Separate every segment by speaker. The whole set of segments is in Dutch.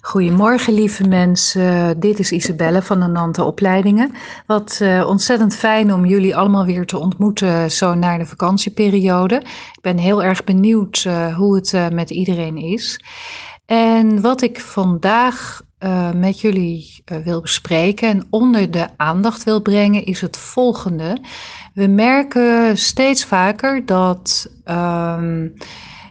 Speaker 1: Goedemorgen, lieve mensen. Dit is Isabelle van de Nante Opleidingen. Wat uh, ontzettend fijn om jullie allemaal weer te ontmoeten zo naar de vakantieperiode. Ik ben heel erg benieuwd uh, hoe het uh, met iedereen is. En wat ik vandaag met jullie wil bespreken en onder de aandacht wil brengen is het volgende. We merken steeds vaker dat. Um,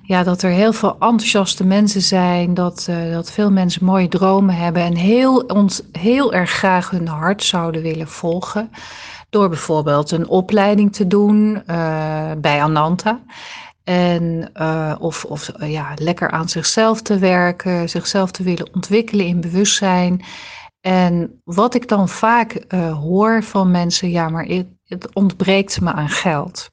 Speaker 1: ja, dat er heel veel enthousiaste mensen zijn, dat, uh, dat veel mensen mooie dromen hebben en heel, ons, heel erg graag hun hart zouden willen volgen. Door bijvoorbeeld een opleiding te doen uh, bij Ananta. En, uh, of of ja, lekker aan zichzelf te werken, zichzelf te willen ontwikkelen in bewustzijn. En wat ik dan vaak hoor van mensen, ja, maar het ontbreekt me aan geld.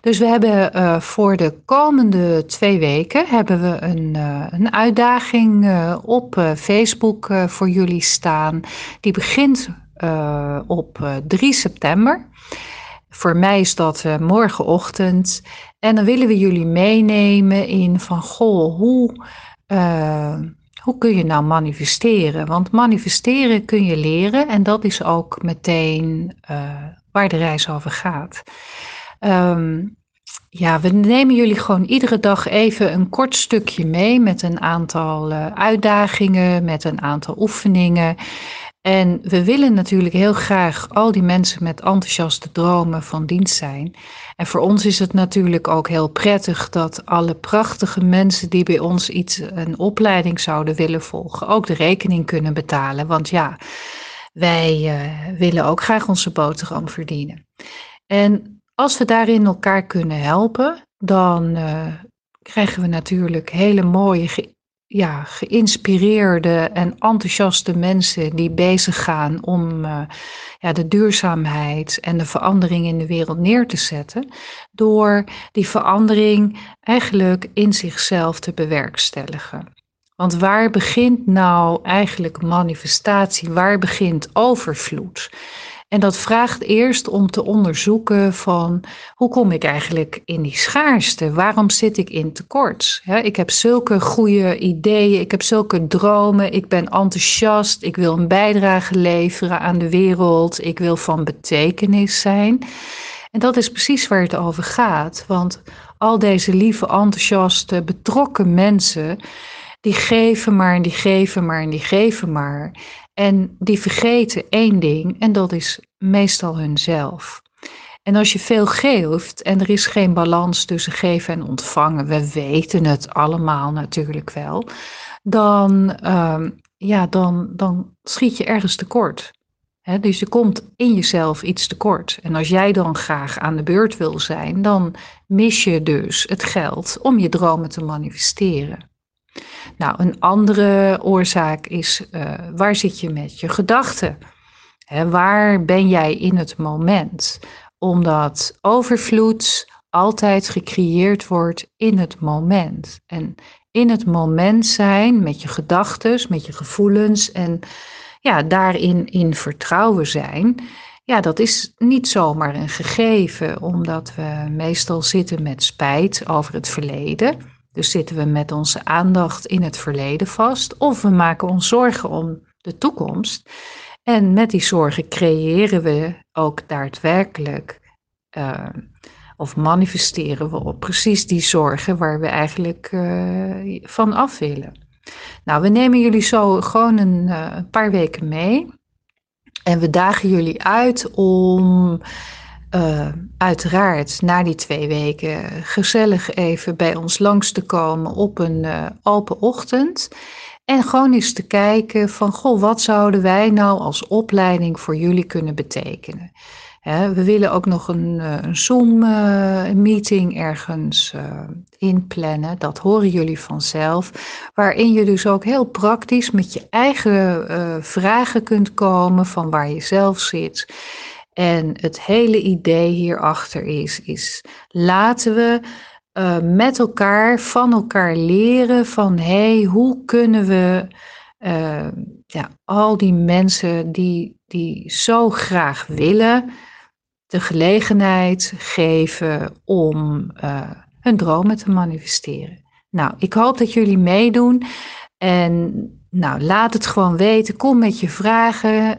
Speaker 1: Dus we hebben uh, voor de komende twee weken hebben we een, uh, een uitdaging uh, op Facebook voor jullie staan. Die begint op 3 september. Voor mij is dat morgenochtend. En dan willen we jullie meenemen in van goh, hoe, hoe kun je nou manifesteren? Want manifesteren kun je leren en dat is ook meteen waar de reis over gaat. Um, ja, we nemen jullie gewoon iedere dag even een kort stukje mee met een aantal uh, uitdagingen, met een aantal oefeningen. En we willen natuurlijk heel graag al die mensen met enthousiaste dromen van dienst zijn. En voor ons is het natuurlijk ook heel prettig dat alle prachtige mensen die bij ons iets, een opleiding zouden willen volgen, ook de rekening kunnen betalen. Want ja, wij uh, willen ook graag onze boterham verdienen. En als we daarin elkaar kunnen helpen, dan uh, krijgen we natuurlijk hele mooie, ja, geïnspireerde en enthousiaste mensen die bezig gaan om uh, ja, de duurzaamheid en de verandering in de wereld neer te zetten, door die verandering eigenlijk in zichzelf te bewerkstelligen. Want waar begint nou eigenlijk manifestatie? Waar begint overvloed? En dat vraagt eerst om te onderzoeken van hoe kom ik eigenlijk in die schaarste? Waarom zit ik in tekort? ik heb zulke goede ideeën, ik heb zulke dromen, ik ben enthousiast, ik wil een bijdrage leveren aan de wereld, ik wil van betekenis zijn. En dat is precies waar het over gaat, want al deze lieve, enthousiaste, betrokken mensen, die geven maar en die geven maar en die geven maar. En die vergeten één ding en dat is meestal hunzelf. En als je veel geeft en er is geen balans tussen geven en ontvangen, we weten het allemaal natuurlijk wel, dan, uh, ja, dan, dan schiet je ergens tekort. Dus je komt in jezelf iets tekort. En als jij dan graag aan de beurt wil zijn, dan mis je dus het geld om je dromen te manifesteren. Nou, een andere oorzaak is uh, waar zit je met je gedachten? waar ben jij in het moment? Omdat overvloed altijd gecreëerd wordt in het moment. En in het moment zijn met je gedachten, met je gevoelens en ja, daarin in vertrouwen zijn. Ja, dat is niet zomaar een gegeven, omdat we meestal zitten met spijt over het verleden. Dus zitten we met onze aandacht in het verleden vast of we maken ons zorgen om de toekomst. En met die zorgen creëren we ook daadwerkelijk uh, of manifesteren we op precies die zorgen waar we eigenlijk uh, van af willen. Nou, we nemen jullie zo gewoon een, een paar weken mee. En we dagen jullie uit om uh, uiteraard na die twee weken gezellig even bij ons langs te komen op een uh, open ochtend. En gewoon eens te kijken van, goh, wat zouden wij nou als opleiding voor jullie kunnen betekenen? we willen ook nog een, eh, een Zoom-meeting ergens inplannen. Dat horen jullie vanzelf. Waarin je dus ook heel praktisch met je eigen vragen kunt komen van waar je zelf zit. En het hele idee hierachter is, is laten we uh, met elkaar, van elkaar leren van hey, hoe kunnen we uh, ja, al die mensen die, die zo graag willen, de gelegenheid geven om uh, hun dromen te manifesteren. Nou, ik hoop dat jullie meedoen. En nou, laat het gewoon weten. Kom met je vragen.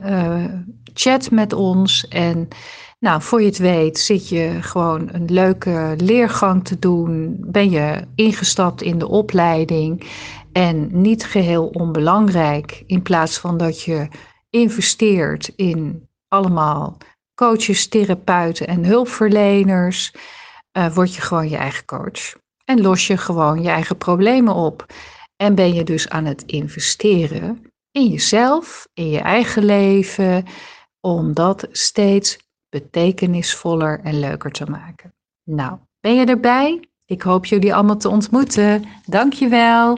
Speaker 1: Chat met ons. En nou, voor je het weet zit je gewoon een leuke leergang te doen. Ben je ingestapt in de opleiding. En niet geheel onbelangrijk, in plaats van dat je investeert in allemaal coaches, therapeuten en hulpverleners, uh, word je gewoon je eigen coach. En los je gewoon je eigen problemen op. En ben je dus aan het investeren in jezelf, in je eigen leven, om dat steeds betekenisvoller en leuker te maken. Nou, ben je erbij? Ik hoop jullie allemaal te ontmoeten. Dankjewel.